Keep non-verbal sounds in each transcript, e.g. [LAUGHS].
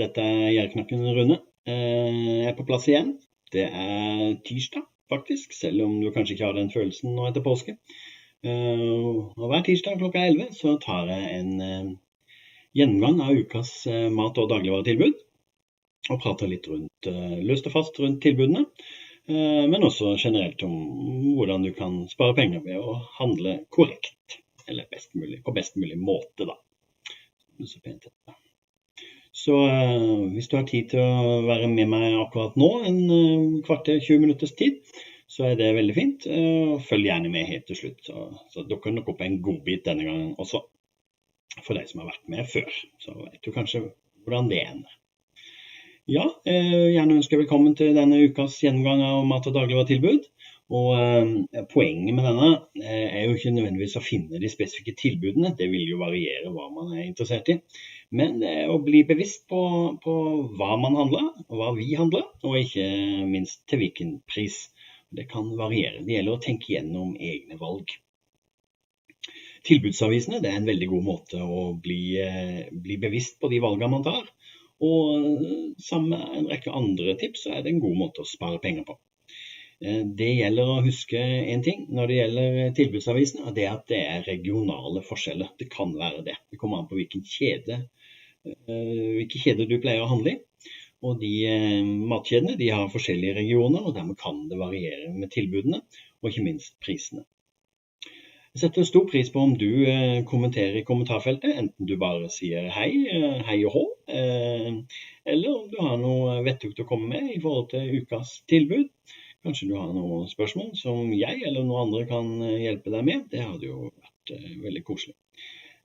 Dette er Gjerdknakken Rune. Jeg er på plass igjen. Det er tirsdag, faktisk, selv om du kanskje ikke har den følelsen nå etter påske. Og hver tirsdag klokka 11 så tar jeg en gjennomgang av ukas mat- og dagligvaretilbud. Og prater litt rundt, løst og fast rundt tilbudene. Men også generelt om hvordan du kan spare penger ved å handle korrekt. Eller best mulig, på best mulig måte, da. Så pent det. Så uh, hvis du har tid til å være med meg akkurat nå, en uh, kvarter, 20 minutters tid, så er det veldig fint. Uh, følg gjerne med helt til slutt. Så, så dukker nok opp en godbit denne gangen også. For deg som har vært med før. Så vet du kanskje hvordan det ender. Ja, gjerne ønsker velkommen til denne ukas gjennomgang av mat- og dagligvaretilbud. Og eh, Poenget med denne eh, er jo ikke nødvendigvis å finne de spesifikke tilbudene, det vil jo variere hva man er interessert i. Men er å bli bevisst på, på hva man handler, og hva vi handler, og ikke minst til hvilken pris. Det kan variere. Det gjelder å tenke gjennom egne valg. Tilbudsavisene er en veldig god måte å bli, eh, bli bevisst på de valgene man tar. Og sammen med en rekke andre tips er det en god måte å spare penger på. Eh, det gjelder å huske en ting når det gjelder tilbudsavisene, og det er at det er regionale forskjeller. Det kan være det. Det kommer an på hvilken kjede, eh, hvilke kjeder du pleier å handle i. Og de eh, matkjedene de har forskjellige regioner, og dermed kan det variere med tilbudene, og ikke minst prisene. Jeg setter stor pris på om du kommenterer i kommentarfeltet, enten du bare sier hei, hei og hå, eller om du har noe vettugt å komme med i forhold til ukas tilbud. Kanskje du har noen spørsmål som jeg eller noen andre kan eh, hjelpe deg med. Det hadde jo vært veldig koselig.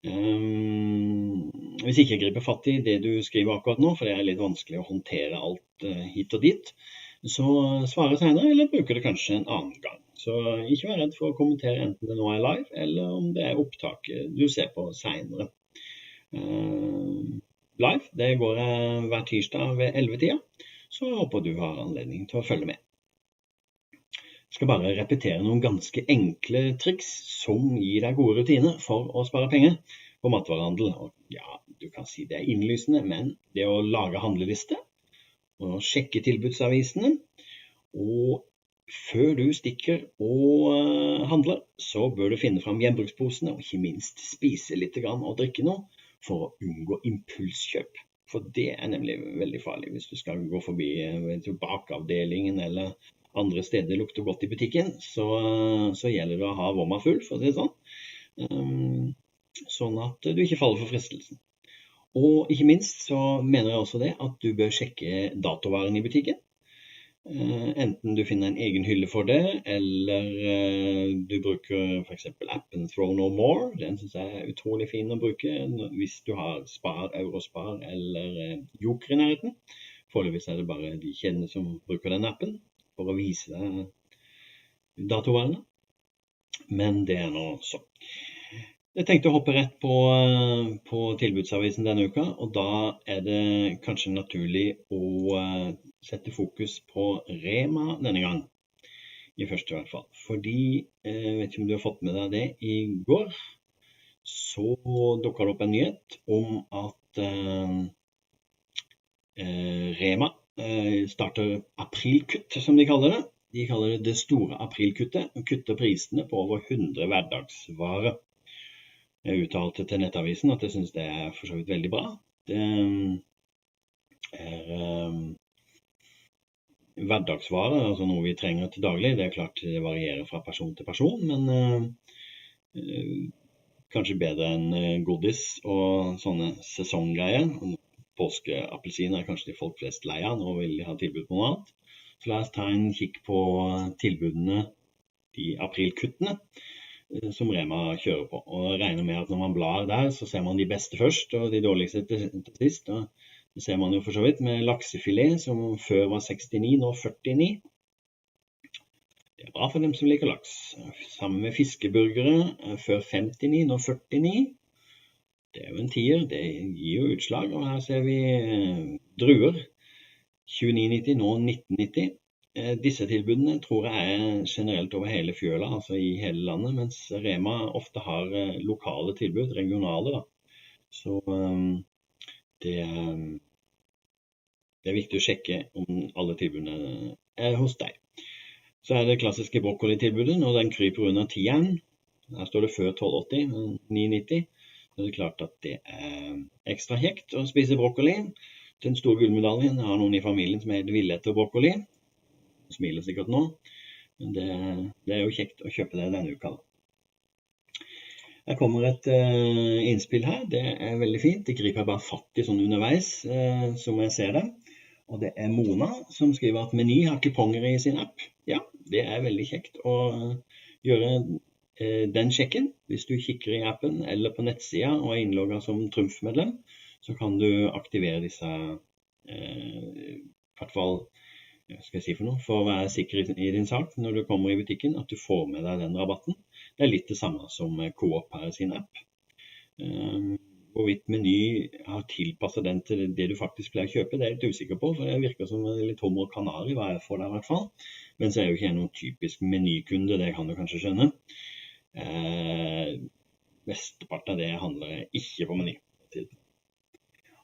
Um, hvis ikke jeg griper fatt i det du skriver akkurat nå, for det er litt vanskelig å håndtere alt uh, hit og dit, så svare senere, eller bruke det kanskje en annen gang. Så ikke vær redd for å kommentere enten det nå er live, eller om det er opptaket du ser på senere. Uh, live det går jeg hver tirsdag ved 11-tida, så jeg håper du har anledning til å følge med. Skal bare repetere noen ganske enkle triks som gir deg gode rutiner for å spare penger på matvarehandel. ja, du kan si det er innlysende, men det å lage handleliste og sjekke tilbudsavisene og før du stikker og eh, handler, så bør du finne fram gjenbruksposene og ikke minst spise litt og drikke noe for å unngå impulskjøp. For det er nemlig veldig farlig hvis du skal gå forbi tobakkavdelingen bakavdelingen eller andre steder lukter godt i butikken, så, så gjelder det å ha vomma full, for å si det sånn. Um, sånn at du ikke faller for fristelsen. Og ikke minst så mener jeg også det at du bør sjekke datovaren i butikken. Uh, enten du finner en egen hylle for det, eller uh, du bruker f.eks. appen Throw No More. Den syns jeg er utrolig fin å bruke hvis du har Spar, Eurospar eller uh, Joker i nærheten. Foreløpig er det bare de kjennende som bruker den appen for å vise deg datovarene. Men det er nå så. Jeg tenkte å hoppe rett på, på, tilbudsavisen denne uka, og da er det kanskje naturlig å sette fokus på Rema denne gang. I første hvert fall. Fordi, jeg eh, vet ikke om du har fått med deg det, i går så dukka det opp en nyhet om at eh, eh Rema Eh, starter aprilkutt, som de kaller det. De kaller det det store aprilkuttet, og kutter prisene på over 100 hverdagsvarer. Jeg uttalte til Nettavisen at jeg syns det er for så vidt veldig bra. Det eh, er hverdagsvarer, altså noe vi trenger til daglig. Det er klart det varierer fra person til person, men uh, kanskje bedre enn godis og sånne sesonggreier påskeappelsiner er kanskje de folk flest lei av. Nå vil de ha tilbud på noe annet. Så la oss ta en kikk på tilbudene, de aprilkuttene, eh, som Rema kjører på. Og regner med at når man blar der, så ser man de beste først og de dårligste til sist. Og det ser man jo for så vidt med laksefilet, som før var 69, nå 49. Det er bra for dem som liker laks. Sammen med fiskeburgere, eh, før 59, nå 49. Det er jo en tier. Det gir jo utslag. Og her ser vi eh, druer. 29,90, nå 1990. Eh, disse tilbudene tror jeg er generelt over hele fjøla, altså i hele landet, mens Rema ofte har lokale tilbud, regionale. da. Så det det er viktig å sjekke om alle tilbudene er hos deg. Så er det klassiske brokkolitilbudet når den kryper under tieren. Her står det før 1280, 990. Så er klart at det er ekstra kjekt å spise brokkoli. Den store gullmedaljen har noen i familien som er helt ville etter brokkoli. Smiler sikkert nå. Men det, det, er jo kjekt å kjøpe det denne uka. Her kommer et uh, innspill her. Det er veldig fint. Det griper jeg bare fatt i sånn underveis, uh, som jeg ser det. Og det er Mona som skriver at Meny har kuponger i sin app. Ja, det er veldig kjekt å gjøre uh, den sjekken. Hvis du kikker i appen eller på nettsida og er innlogga som Trumf-medlem, så kan du aktivere disse eh, i fall skal jeg si for noe, for å være sikker i din sak når du kommer i butikken, at du får med deg den rabatten. Det er litt det samme som Coop her sin app. Eh, hvorvidt Meny har tilpassa den til det du faktisk pleier å kjøpe, det er jeg litt usikker på. for Det virker som en litt hummer kanari, hva jeg får der i hvert fall. Men så er jo ikke jeg noen typisk menykunde, det kan du kanskje skjønne. Eh, Mesteparten av det handler ikke på Meny.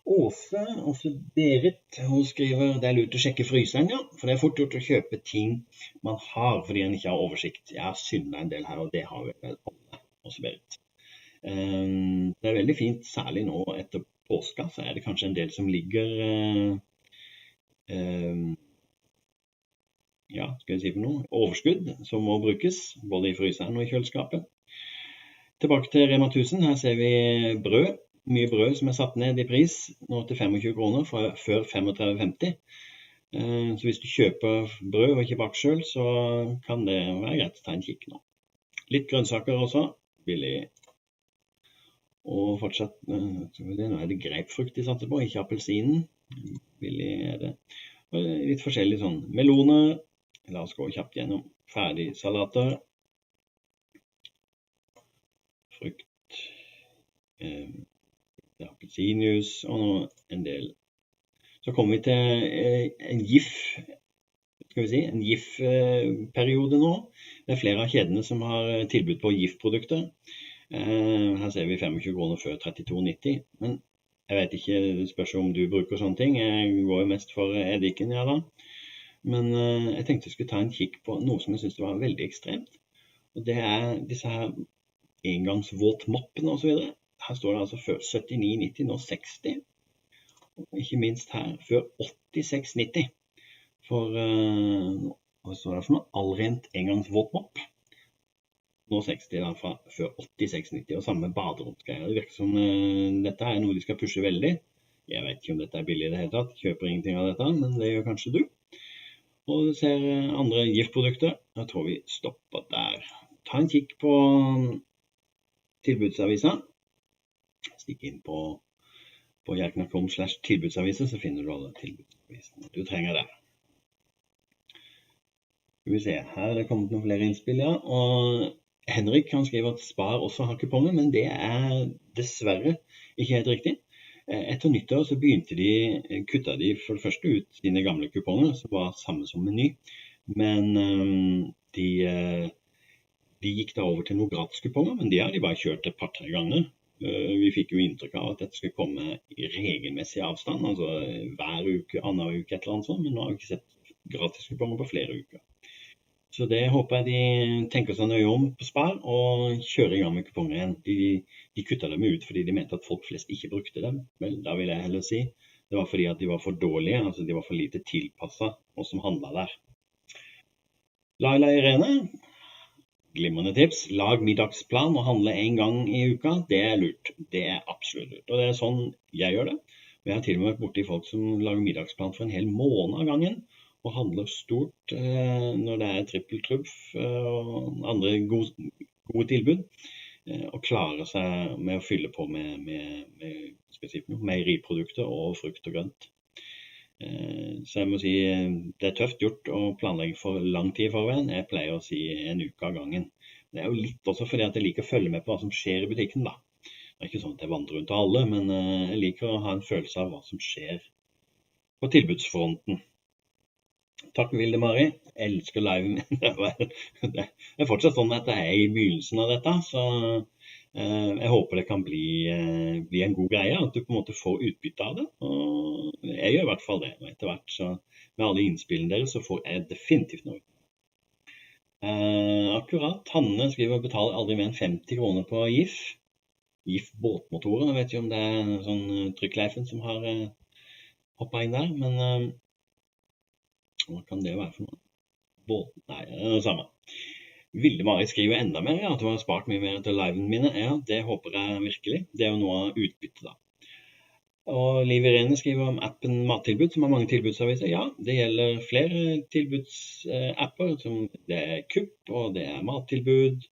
Åse, også Berit, hun skriver det er lurt å sjekke fryseren, ja. For det er fort gjort å kjøpe ting man har fordi en ikke har oversikt. Jeg har synda en del her, og det har vel alle, også Berit. Um, det er veldig fint, særlig nå etter påska, så er det kanskje en del som ligger uh, um, ja, skal jeg si for noe, overskudd som må brukes, både i fryseren og i kjøleskapet. Tilbake til Rema 1000. Her ser vi brød. Mye brød som er satt ned i pris, nå til 25 kroner fra før 35,50. Eh, så hvis du kjøper brød og ikke baker sjøl, så kan det være greit å ta en kikk nå. Litt grønnsaker også. Billig. Og fortsatt eh, Nå er det grapefrukt de satser på, ikke appelsinen. Billig er det. Og litt forskjellig sånn meloner, La oss gå kjapt gjennom ferdigsalater. Frukt. Eh, Appelsinjuice og noe, en del. Så kommer vi til eh, en GIF skal vi si, en GIF-periode nå. Det er flere av kjedene som har tilbud på GIF-produkter. Eh, her ser vi 25 kroner før 32,90. Men jeg vet ikke, det spørs om du bruker sånne ting. Jeg går jo mest for eddiken, ja da. Men eh, jeg tenkte jeg skulle ta en kikk på noe som jeg syns var veldig ekstremt. Og det er disse her engangsvåtmoppene osv. Her står det altså før 79,90, nå 60. Og ikke minst her før 86,90. For uh, hva står det for noe? Allrent engangsvåtmopp. Nå 60 da, fra før 86,90. Og samme baderomsgreier. Det virker som uh, dette er noe de skal pushe veldig. Jeg vet ikke om dette er billig i det hele tatt. Kjøper ingenting av dette, men det gjør kanskje du og du ser andre giftprodukter. Jeg tror vi stopper der. Ta en kikk på tilbudsavisa. Stikk inn på, på hjelp.com slash tilbudsaviser, så finner du alle tilbudsavisene du trenger der. Skal vi se, her er det kommet noen flere innspill, ja. Og Henrik kan skrive at Spar også har kuponger, men det er dessverre ikke helt riktig. Eh, etter nyttår så begynte de, eh, kutta de for det første ut sine gamle kuponger, som var samme som Meny. Men eh, de, de, gikk da over til noen gratiskuponger, men de har de bare kjørt et par-tre ganger. Vi fikk jo inntrykk av at dette skulle komme i regelmessig avstand, altså hver uke, annenhver uke, et eller annet sånt. Men nå har vi ikke sett gratiskuponger på flere uker. Så det håper jeg de tenker seg nøye om på Spar og kjører i gang med kuponger igjen. De, de kutta dem ut fordi de mente at folk flest ikke brukte dem. Vel, da vil jeg heller si det var fordi at de var for dårlige, altså de var for lite tilpassa oss som handla der. Laila Irene, glimrende tips. Lag middagsplan og handle én gang i uka. Det er lurt. Det er absolutt lurt. Og det er sånn jeg gjør det. Og jeg har til og med vært borti folk som lager middagsplan for en hel måned av gangen og handler stort eh, når det er trippel trumf eh, og andre gode, gode tilbud. Eh, og klarer seg med å fylle på med, med, med meieriprodukter og frukt og grønt. Så jeg må si det er tøft gjort å planlegge for lang tid i forveien. Jeg pleier å si en uke av gangen. Det er jo litt også fordi at jeg liker å følge med på hva som skjer i butikken. da. Det er ikke sånn at jeg vandrer rundt til alle, men jeg liker å ha en følelse av hva som skjer på tilbudsfronten. Takk, Vilde Mari. Elsker live. min. [LAUGHS] Det er fortsatt sånn at jeg er i begynnelsen av dette, så Eh, jeg håper det kan bli, eh, bli, en god greie, at du på en måte får utbytte av det. Og jeg gjør i hvert fall det. Og etter hvert så med alle innspillene deres så får jeg definitivt noe. Eh, akkurat. Hanne skriver betaler aldri mer enn 50 kroner på GIF. GIF båtmotorer. Jeg vet ikke om det er sånn trykkleifen som har eh, hoppa inn der, men eh, hva kan det være for noe? Båt... Nei, det er det samme. Ville-Marit skrive enda mer, ja, at hun har spart mye mer til livene mine. Ja, det håper jeg virkelig. Det er jo noe av utbyttet, da. Og Liv Irene skriver om appen Mattilbud, som har mange tilbudsaviser. Ja, det gjelder flere tilbudsapper. som Det er Kupp, og det er Mattilbud,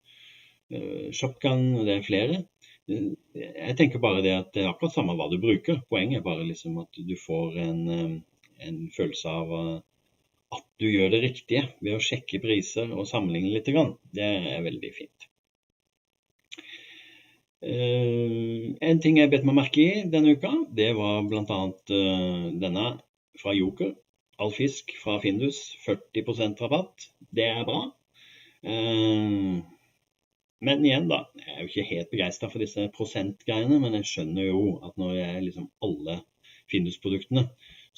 eh, Shopgun, og det er flere. Jeg tenker bare det at det er akkurat samme hva du bruker. Poenget er bare liksom at du får en, eh, en følelse av eh, at du gjør det riktige ved å sjekke priser og sammenligne litt. Det er veldig fint. Eh, en ting jeg bet meg merke i denne uka, det var bl.a. Uh, denne fra Joker. All fisk fra Findus, 40% rabatt. Det er bra. Uh, men igjen, da. Jeg er jo ikke helt begeistra for disse prosentgreiene, men jeg skjønner jo at når jeg liksom alle Findus-produktene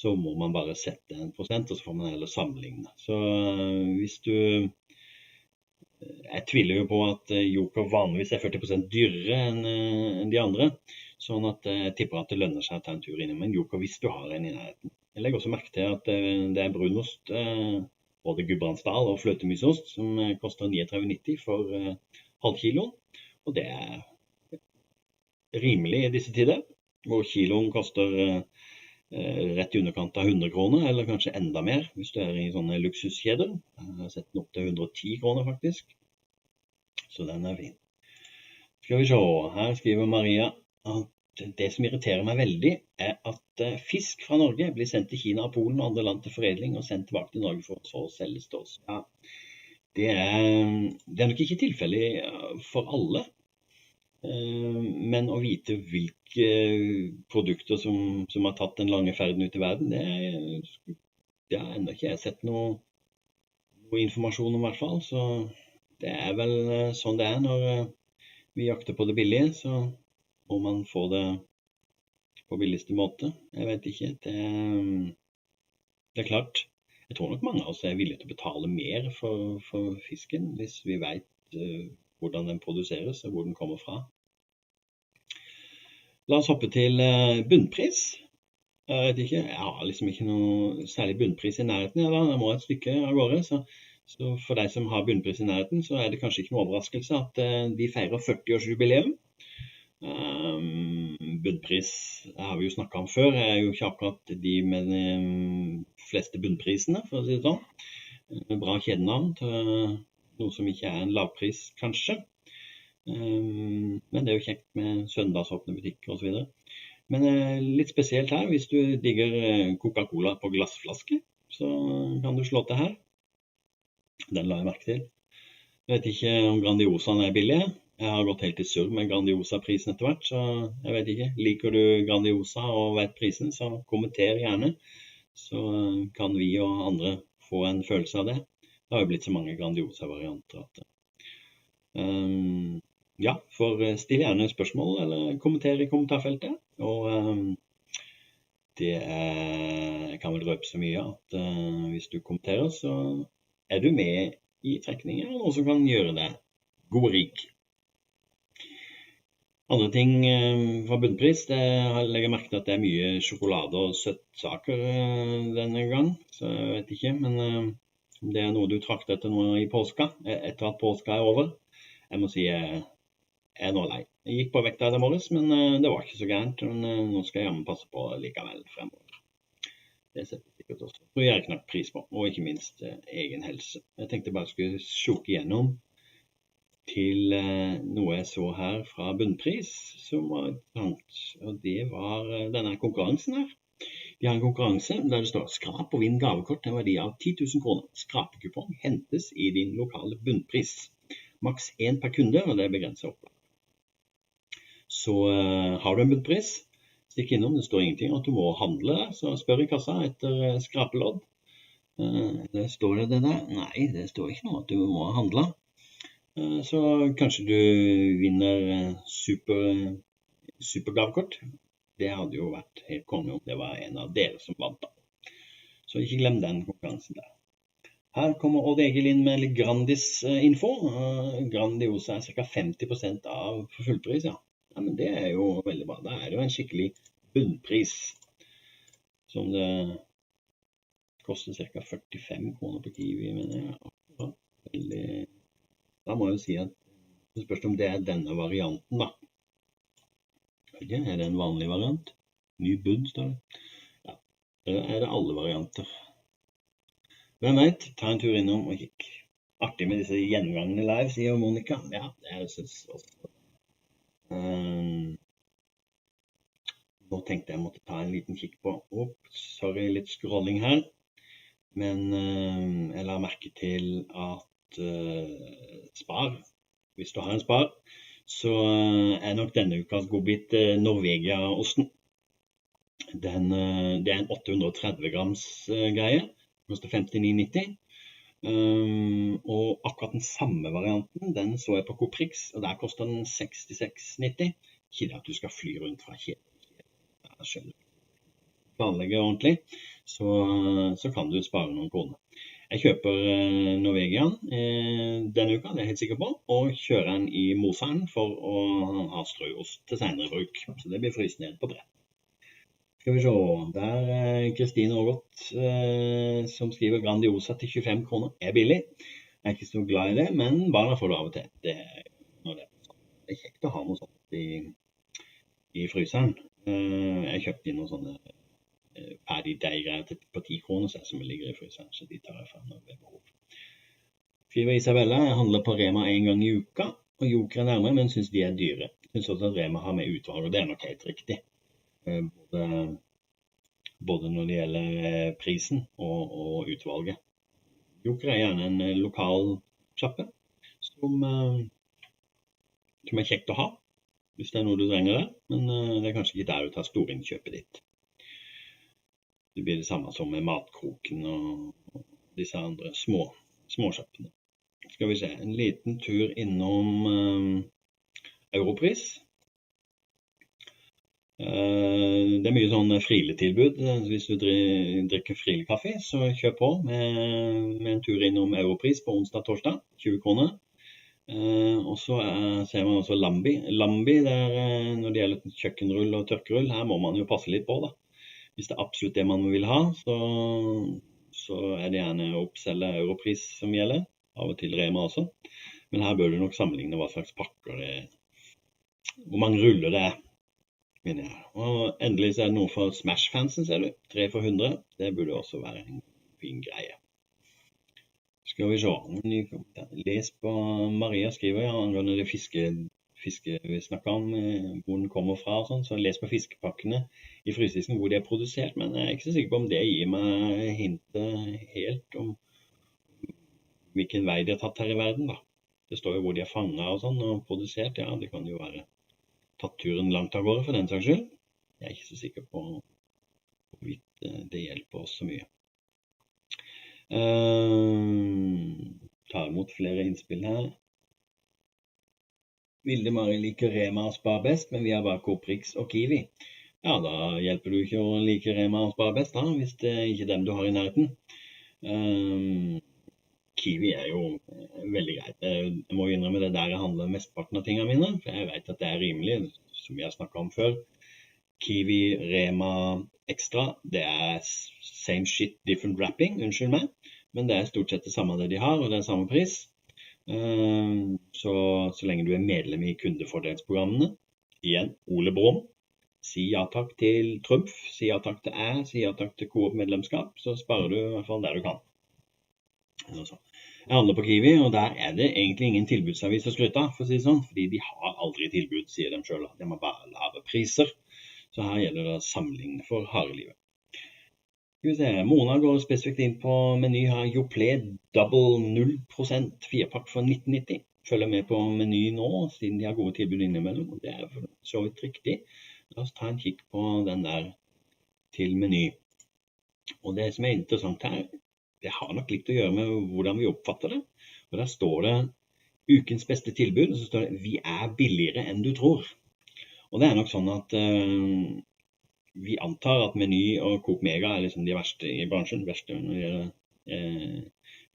så må man bare sette en prosent, og så får man heller sammenligne. Så eh, hvis du eh, Jeg tviler jo på at eh, Joker vanligvis er 40% dyrere enn de andre. Sånn at jeg tipper at det lønner seg å ta en tur innom en Joker hvis du har en i nærheten. Jeg legger også merke til at det er brunost, både Gudbrandsdal og fløtemysost, som koster 39,90 for halvkiloen. Og det er rimelig i disse tider, hvor kiloen koster rett i underkant av 100 kroner, eller kanskje enda mer hvis du er i sånne luksuskjeder. Jeg har sett den opp til 110 kroner, faktisk. Så den er fin. Skal vi se, her skriver Maria at det som irriterer meg veldig, er at eh, fisk fra Norge blir sendt til Kina, og Polen og andre land til foredling og sendt tilbake til Norge for så å selges til oss. Ja, det er, det er nok ikke tilfellet eh, for alle. Eh, men å vite hvilke produkter som, som, har tatt den lange ferden ut i verden, det, det har ennå ikke jeg sett noe, noe, informasjon om, i hvert fall. Så det er vel eh, sånn det er når eh, vi jakter på det billige. Så må man få det på billigste måte. Jeg vet ikke. Det, det er klart. Jeg tror nok mange av oss er villige til å betale mer for, for fisken, hvis vi veit hvordan den produseres og hvor den kommer fra. La oss hoppe til eh, bunnpris. Jeg vet ikke, jeg har liksom ikke noe særlig bunnpris i nærheten. Ja, da. Jeg må et stykke av gårde. Så, så, for deg som har bunnpris i nærheten, så er det kanskje ikke noe overraskelse at uh, de feirer 40-årsjubileum. Um, bunnpris det har vi jo snakka om før, Jeg er jo ikke akkurat de med de fleste bunnprisene, for å si det sånn. Bra kjedenavn til noe som ikke er en lavpris, kanskje. Ehm, men det er jo kjekt med søndagsåpne butikker osv. Men eh, litt spesielt her, hvis du digger eh, Coca-Cola på glassflaske, så kan du slå til her. Den la jeg merke til. Jeg vet ikke om Grandiosaen er billig. Jeg har gått helt i surr med Grandiosa-prisen etter hvert, så jeg vet ikke. Liker du Grandiosa og vet prisen, så kommenter gjerne. Så kan vi og andre få en følelse av det. Det har jo blitt så mange Grandiosa-varianter at um, Ja, for eh, still gjerne spørsmål eller kommenter i kommentarfeltet. Og um, det er, kan vel røpe så mye at uh, hvis du kommenterer, så er du med i trekninger, noe som kan gjøre deg god rik. Andre ting uh, fra bunnpris, det legger jeg merke til at det er mye sjokolade og søtsaker denne gang. Så jeg vet ikke, men om det er noe du trakter etter nå i påska, eh, etter at påska er over. Jeg må si jeg er nå lei. Jeg gikk på vekta i morges, men eh, det var ikke så gærent. Men eh, nå skal jeg jammen passe på likevel fremover. Det setter jeg sikkert også tror jeg knapt pris på, og ikke minst egen helse. Jeg tenkte bare skulle sjoke gjennom til noe jeg så her fra Bunnpris, som var interessant. Og det var denne konkurransen her. De har en konkurranse der det står 'Skrap og vinn gavekort til en verdi av 10 000 kroner'. Skrapekupong hentes i din lokale bunnpris. Maks én per kunde, og det er begrenset opplag. Så uh, har du en bunnpris, stikk innom. Det står ingenting at du må handle, så spør i kassa etter uh, skrapelodd. Uh, det står det det der? Nei, det står ikke noe at du må handle. Uh, så kanskje du vinner eh, super, supergavekort. Det hadde jo vært helt konge om det var en av dere som vant, da. Så ikke glem den konkurransen der. Her kommer Odd Egil inn med litt Grandis-info. Grandiosa er ca. 50% av fullpris, ja. ja. Men det er jo veldig bra. Da er det jo en skikkelig bunnpris. Som det koster ca. 45 kroner på Kiwi, mener jeg. Veldig da må jeg jo si at det spørs om det er denne varianten, da. Er det en vanlig variant? Ny bud, står det. Ja, Eller er det alle varianter? Hvem veit? Ta en tur innom og kikk. Artig med disse gjengangene live, sier Monica. Ja, jeg syns også. Um, nå tenkte jeg måtte ta en liten kikk på Opp, Sorry, litt scrolling her. Men um, jeg la merke til at uh, spar, hvis du har en spar, så uh, er nok denne ukas godbit uh, Norvegia-osten. det er en 830 grams greie. Koster 59,90. Um, og akkurat den samme varianten den så jeg på Coprix, og der koster den 66,90. Ikke det at du skal fly rundt fra kjeden. Planlegge ordentlig, så, så kan du spare noen kroner. Jeg kjøper eh, eh, denne uka, det er jeg helt sikker på, og kjører den i Moseren for å ha strøost til senere bruk. Så det blir fryst ned på brett. Skal vi se, der er Kristine Aagaard eh, som skriver Grandiosa til 25 kroner er billig. Jeg er ikke så glad i det, men barna får det av og til. Det, er, det er kjekt å ha noe sånt i, i fryseren. Jeg kjøpte inn noen sånne Eh, de deiggreier på ti kroner som ligger i fryseren. Så de tar jeg fram når det er behov. Skriver Isabella jeg handler på Rema én gang i uka, og Joker er nærmere, men syns de er dyre. Syns også at Rema har med utvalg, og det er nok helt riktig. Eh, både, både når det gjelder eh, prisen og, og utvalget. Joker er gjerne en lokal sjappe som, som er kjekt å ha hvis det er noe du trenger der. Men det er kanskje ikke der du tar storinnkjøpet ditt. Det blir det samme som med Matkroken og disse andre små småsjappene. Skal vi se, en liten tur innom eh, Europris. Uh, det er mye sånn friletilbud. Hvis du drikker frilekaffe, så kjør på med, med, en tur innom Europris på onsdag-torsdag. 20 kroner. Uh, og så ser man også Lambi. Lambi, der, når det gjelder kjøkkenrull og tørkerull, her må man jo passe litt på, da. Hvis det er absolutt det man vil ha, så, så er det gjerne Ops eller Europris som gjelder. Av og til Rema også. Men her bør du nok sammenligne hva slags pakker det er. Hvor mange ruller det er. mener jeg. Og endelig så er det noe for Smash-fansen, ser du. Tre for 100. Det burde også være en fin greie. Skal vi se. Les på Maria skriver ja, angående det fiske fiske vi snakker om, eh, hvor den kommer fra og sånn. Så les på fiskepakkene i frysedisken hvor de er produsert. Men jeg er ikke så sikker på om det gir meg hintet helt om hvilken vei de har tatt her i verden, da. Det står jo hvor de er fanga og sånn og produsert. Ja, det kan jo være tatt turen langt av gårde for den saks skyld. Jeg er ikke så sikker på hvorvidt eh, det hjelper oss så mye. Uh, tar imot flere innspill her. Vilde Mari liker Rema og Spar best, men vi har bare Coop Rix og Kiwi. Ja, da hjelper du ikke å like Rema og Spar best, da, hvis det er ikke dem du har i nærheten. Um, Kiwi er jo veldig greit. Jeg må innrømme det der jeg handler mesteparten av tingene mine, for jeg vet at det er rimelig, som vi har snakka om før. Kiwi, Rema, Extra, det er same shit, different wrapping, unnskyld meg. Men det er stort sett det samme det de har, og det er samme pris. Ehm, så, så lenge du er medlem i kundefordelsprogrammene. Igjen Ole Brumm. Si ja takk til Trumf, si ja takk til æ, si ja takk til Coop-medlemskap. Så sparer du i hvert fall der du kan. Jeg handler på Kiwi, og der er det egentlig ingen tilbudsavis å skryte av, for å si det sånn. Fordi de har aldri tilbud, sier de sjøl. De har bare lave priser. Så her gjelder det å for harde livet. Skal vi se, Mona går spesifikt inn på Meny her. Joplé double 0% firepakk for 1990. Følger med på Meny nå, siden de har gode tilbud innimellom. og Det er for så vidt riktig. La oss ta en kikk på den der til Meny. Og Det som er interessant her, det har nok litt å gjøre med hvordan vi oppfatter det. Og Der står det ukens beste tilbud, og så står det 'Vi er billigere enn du tror'. Og det er nok sånn at uh, vi antar at Meny og Coop Mega er liksom de verste i bransjen. verste når det gjelder eh,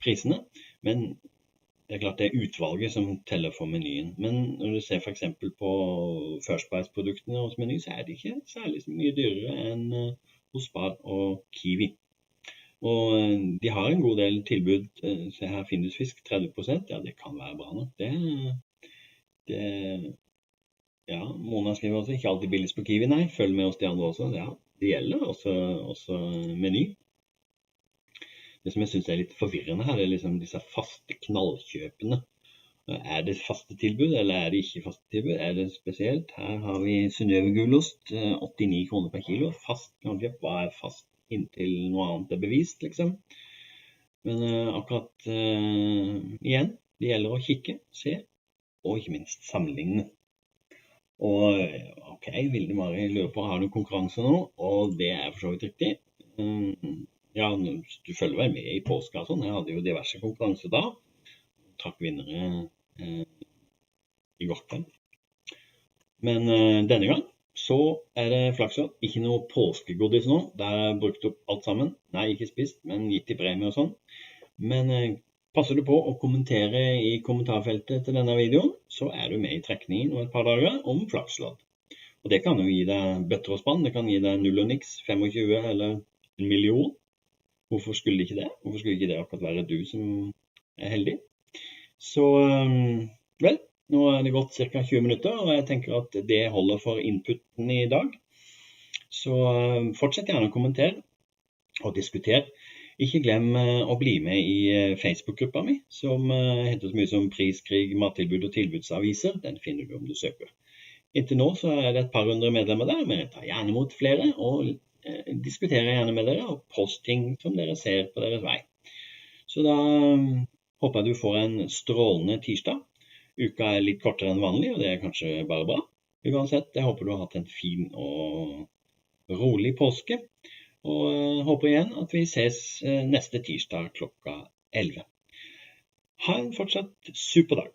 prisene. Men det er klart det er utvalget som teller for menyen. Men når du ser f.eks. på First Price-produktene hos Meny, så er de ikke særlig mye dyrere enn uh, hos Spar og Kiwi. Og eh, de har en god del tilbud. Eh, se her, Findusfisk 30% ja det kan være bra nok. Det, det Ja, Mona skriver også ikke alltid billigst på Kiwi, nei. Følg med oss de andre også. Ja, det gjelder også, også Meny. Det som jeg syns er litt forvirrende her, er liksom disse faste knallkjøpene. Er det faste tilbud, eller er det ikke faste tilbud? Er det spesielt? Her har vi Synnøve gulost, 89 eh, kroner per kilo. Fast knallkjøp. Hva er fast inntil noe annet er bevist, liksom? Men uh, akkurat uh, igjen, det gjelder å kikke, se, og ikke minst sammenligne. Og OK, Vilde Mari lurer på har du konkurranse nå, og det er for så vidt riktig. Um, ja, du følger vel med i påska og sånn. Jeg hadde jo diverse konkurranser da. Trakk vinnere Eh, i går kveld. Men eh, denne gang så er det flakslodd. Ikke noe påskegodis nå. Det er brukt opp alt sammen. Nei, ikke spist, men gitt i premie og sånn. Men eh, passer du på å kommentere i kommentarfeltet til denne videoen, så er du med i trekningen om et par dager om flakslodd. Og det kan jo gi deg bøtter og spann. Det kan gi deg null og niks, 25 eller en million. Hvorfor skulle ikke det? Hvorfor skulle ikke det akkurat være du som er heldig? Så um, vel, nå er det gått ca. 20 minutter, og jeg tenker at det holder for inputen i dag. Så um, fortsett gjerne å kommentere og diskutere. Ikke glem uh, å bli med i uh, Facebook-gruppa mi, som uh, heter så mye som Priskrig, mattilbud og tilbudsaviser. Den finner du om du søker. Inntil nå så er det et par hundre medlemmer der, men jeg tar gjerne mot flere og diskuterer gjerne med dere og post ting som dere ser på deres vei. Så da håper jeg du får en strålende tirsdag. Uka er litt kortere enn vanlig, og det er kanskje bare bra. Uansett, jeg håper du har hatt en fin og rolig påske. Og eh, håper igjen at vi ses eh, neste tirsdag klokka 11. Ha en fortsatt super dag.